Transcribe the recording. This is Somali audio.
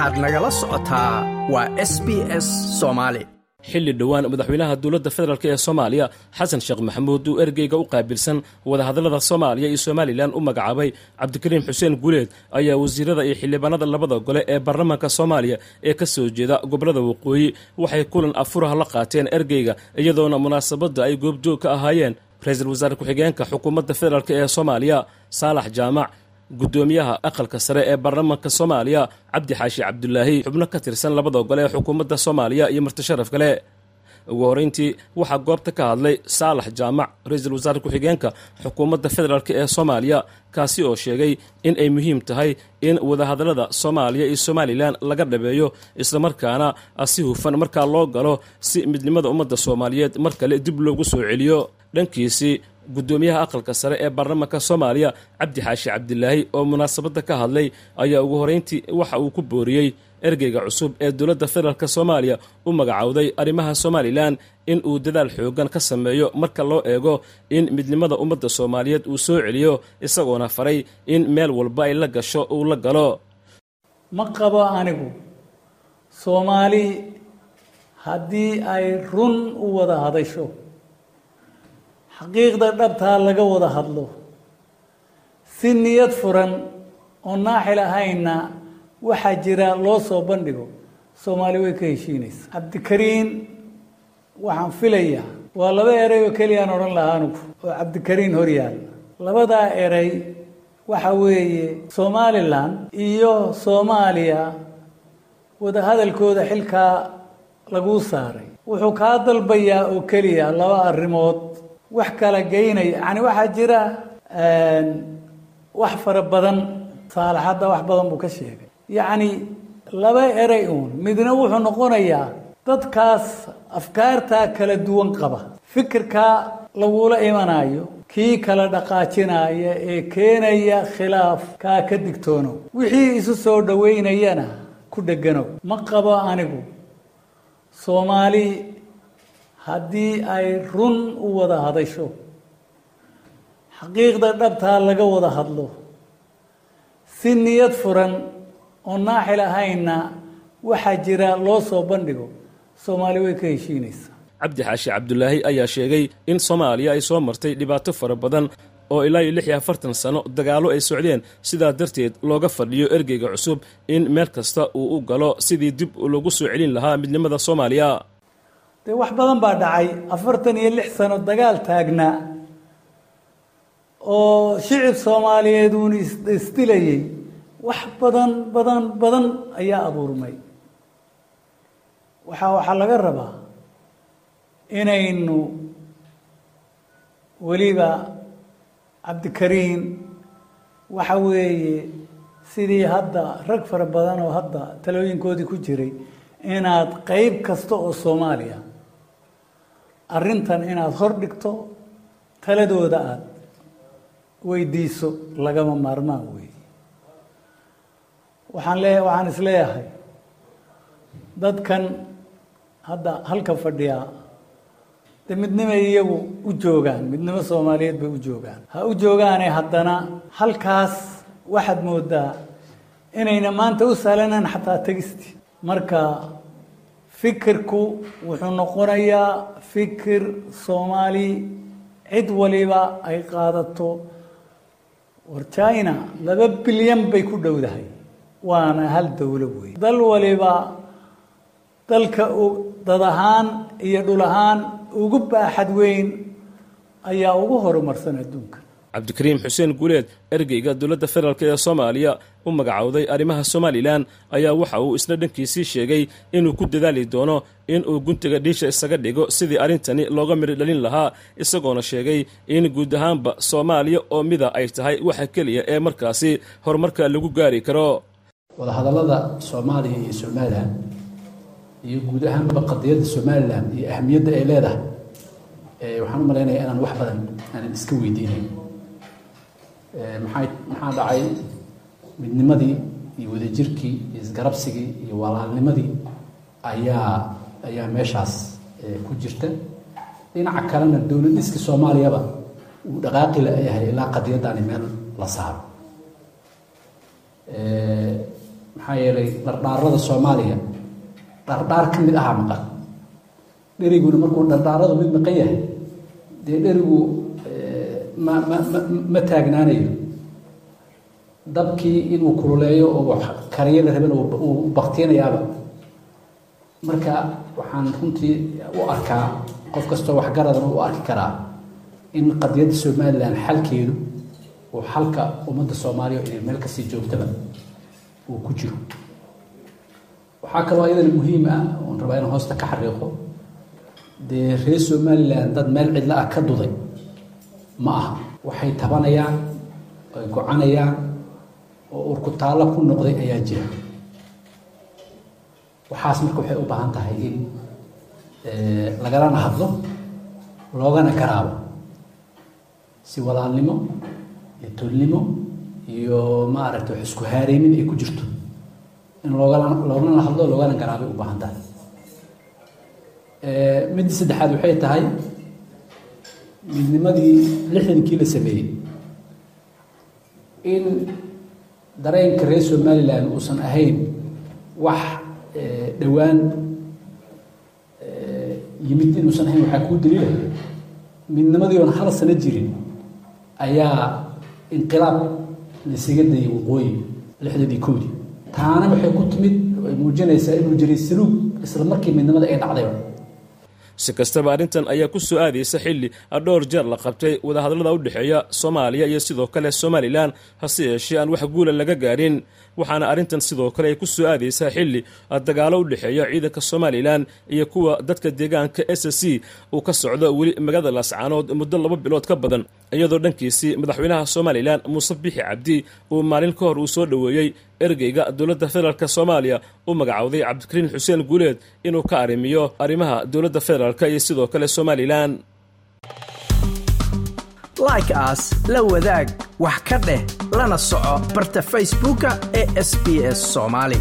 waxaad nagala socotaa waa s b s soomaali xilli dhowaan madaxweynaha dowladda federaalk ee soomaaliya xasan sheekh maxamuud uu ergeyga u qaabilsan wadahadallada soomaaliya iyo somalilan u magacaabay cabdikariim xuseen guuleed ayaa wasiirada iyo xildhibaanada labada gole ee baarlamaanka soomaaliya ee ka soo jeeda gobollada waqooyi. Waxay kulan afuraha la qaateen ergeyga iyadoona munaasabadda ay goobjoog ka ahaayeen. Ra'iisul wasaare ku-xigeenka xukuumadda federaalk ee soomaaliya saalax jaamac guddoomiyaha aqalka sare ee baarlamaanka soomaaliya cabdi xaashi cabdulaahi xubno ka tirsan labada gole ee xukuumadda soomaaliya iyo martisharaf kale ugu horreyntii waxaa goobta ka hadlay saalax jaamac ra'iisul wasaare ku-xigeenka xukuumadda federaalk ee soomaaliya kaasi oo sheegay in ay muhiim tahay in wadahadallada soomaaliya iyo somalilan laga dhabeeyo islamarkaana si hufan markaa loo galo si midnimada ummadda soomaaliyeed mar kale dib loogu soo celiyo. Dhankiisii guddoomiyaha aqalka sare ee baarlamaanka soomaaliya cabdi xaashi cabdilaahi oo munaasabadda ka hadlay ayaa ugu horreyntii waxa uu ku booriyey ergeyga cusub ee dowladda federaalk soomaaliya u magacowday arrimaha somalilan in uu dadaal xooggan ka sameeyo marka loo eego in midnimada ummadda soomaaliyeed uu soo celiyo isagoona faray in meel walba ay la gasho uu la galo. Ma qabo anigu soomaali haddii ay run u wada hadasho xaqiiqda dhabtaa laga wada hadlo. Si niyad furan oo naaxil ahayna waxaa jira loo soo bandhigo. Soomaali way ka heshiinaysa. Cabdikariin waxaan filayaa. Waa laba erey oo keliyaan odhan lahaa anugu. Oo cabdikariin horyaal. Labadaa erey waxa weeye somalilan iyo soomaaliya. Wadahadalkooda xilkaa laguu saaray. Wuxuu kaa dalbayaa oo keliya laba arrimood wax kala geynaya yani waxaa jira wax fara badan. Saalaxadda wax badan buu ka sheegay. Yacni laba erey uun. Midna wuxuu noqonayaa dadkaas afkaartaa kala duwan qaba. Fikirkaa lagula imanayo kii kala dhaqaajinaya ee keenaya khilaaf kaa ka digtoono wixii isu soo dhoweynayana ku dheganow ma qabo anigu. Soomaali haddii ay run u wada hadasho xaqiiqda dhabtaa laga wada hadlo. Si niyad furan oo naaxil ahayna waxaa jira loo soo bandhigo. Soomaali way ka heshiinaysa cabdi xaashi cabdulaahi ayaa sheegay in soomaaliya ay soo martay dhibaato fara badan oo ilaa iyo lix iyo afartan sano dagaallo ay socdeen. Sidaa darteed looga fadhiyo ergeyga cusub in meel kasta uu u galo sidii dib lagu soo celin lahaa midnimada soomaaliya dee wax badan baa dhacay. Afartan iyo lix sano dagaal taagnaa oo shicib soomaaliyeed uun isdilayay wax badan badan badan ayaa abuurmay. Waxaa waxaa laga rabaa inaynu weliba cabdikariin waxa weeye sidii hadda rag fara badan oo hadda talooyinkoodii ku jiray inaad qeyb kasta oo soomaaliya arrintan inaad hor dhigto taladooda aada weydiiso lagama maarmaan weeye waxaan lee waxaan is leeyahay dadkan hadda halka fadhiyaa de midnimay iyagu u joogaan midnimo soomaaliyeed bay u joogaan. Ha u joogaane haddana halkaas waxaad moodaa inayna maanta u sahlanan xataa tegisti marka fikirku wuxuu noqonayaa fikir soomaali cid waliba ay qaadato. War china laba bilyan bay ku dhowdahay waana hal dowlo wey dal waliba dalka dad ahaan iyo dhul ahaan ugu baaxad weyn ayaa ugu horumarsan adduunka cabdikariim xuseen guuleed ergeyga dowladda federaalk ee soomaaliya u magacowday arrimaha somalilan ayaa waxa uu isna dhankiisii sheegay inuu ku dadaali doono in uu guntiga dhiisha isaga dhigo sidii arrintani looga midho dhalin lahaa isagoona sheegay in guud ahaanba soomaaliya oo mida ay tahay waxa keliya ee markaasi horumarka lagu gaari karo. Wadahadallada soomaaliya iyo somalilan iyo guud ahaanba qadiyadda somalilan iyo ahamiyadda ay leedahay waxaan u malaynayaa inaan wax badan aanan iska weydiinayn maxay maxaa dhacay? Midnimadii iyo wadajirkii iyo isgarabsigii iyo walaalnimadii ayaa ayaa meeshaas ku jirta. Dhinaca kalena dowlad dhiska soomaaliyaba uu dhaqaaqi la yahay ilaa qadiyaddaani meel la saaro. Maxaa yeelay dhardhaarada soomaaliya dhardhaar ka mid ahaa maqan dheriguna markuu dhardhaaradu mid maqan yahay dee dherigu ma ma ma ma taagnaanayo. Dabkii inuu kululeeyo oo la rabana uu baktinayaaba marka waxaan runtii u arkaa qof kastoo waxgaradana u arki karaa in qadiyadda somalilan xalkeedu uu xalka ummadda soomaaliya inay meel ka sii joogtaba uu ku jiro. Waxaa kaloo iyadana muhiim ah oon rabaa inaan hoosta ka xariiqo dee reer somalilan dad meel cidla ah ka duday ma aha waxay tabanayaan ay gocanayaan oo urkutaallo ku noqday ayaa jira. Waxaas marka waxay u baahan tahay in lagalana hadlo loogana garaabo. Si walaalnimo iyo tolnimo iyo maaragtay wax isku haareymin ay ku jirto. In loogana hadlo loogana garaabay u baahan tahay. Midda saddexaad waxay tahay midnimadii lixdankii la sameeyey. In dareenka reer somalilan uusan ahayn wax dhowaan yimid inuusan ahayn waxaa kuu daliila midnimadii oon hal sano jirin ayaa inqilaab laisaga dayay waqooyi lixdadii koodii taana waxay ku timid ay muujinaysaa inuu jiray saluug isla markii midnimada ay dhacdayba si kastaba arrintan ayaa ku soo aadaysa xilli dhowr jeer la qabtay wadahadallada u dhexeeya soomaaliya iyo sidoo kale somalilan hase yeeshee aan wax guula laga gaadhin waxaana arrintan sidoo kale ay ku soo aadaysaa xilli dagaalo u dhexeeya ciidanka somalilan iyo kuwa dadka deegaanka s c uu ka socdo weli magaalada laascaanood muddo laba bilood ka badan iyadoo dhankiisii madaxweynaha somalilan muuse bixi cabdi uu maalin ka hor uu soo dhoweeyey ergeyga dowladda federaalk soomaaliya u magacowday cabdikariin xuseen guuleed inuu ka arrimiyo arrimaha dowladda federaalk iyo sidoo kale somalilan like aas la wadaag wax ka dheh lana soco barta facebooka ee sb s soomaali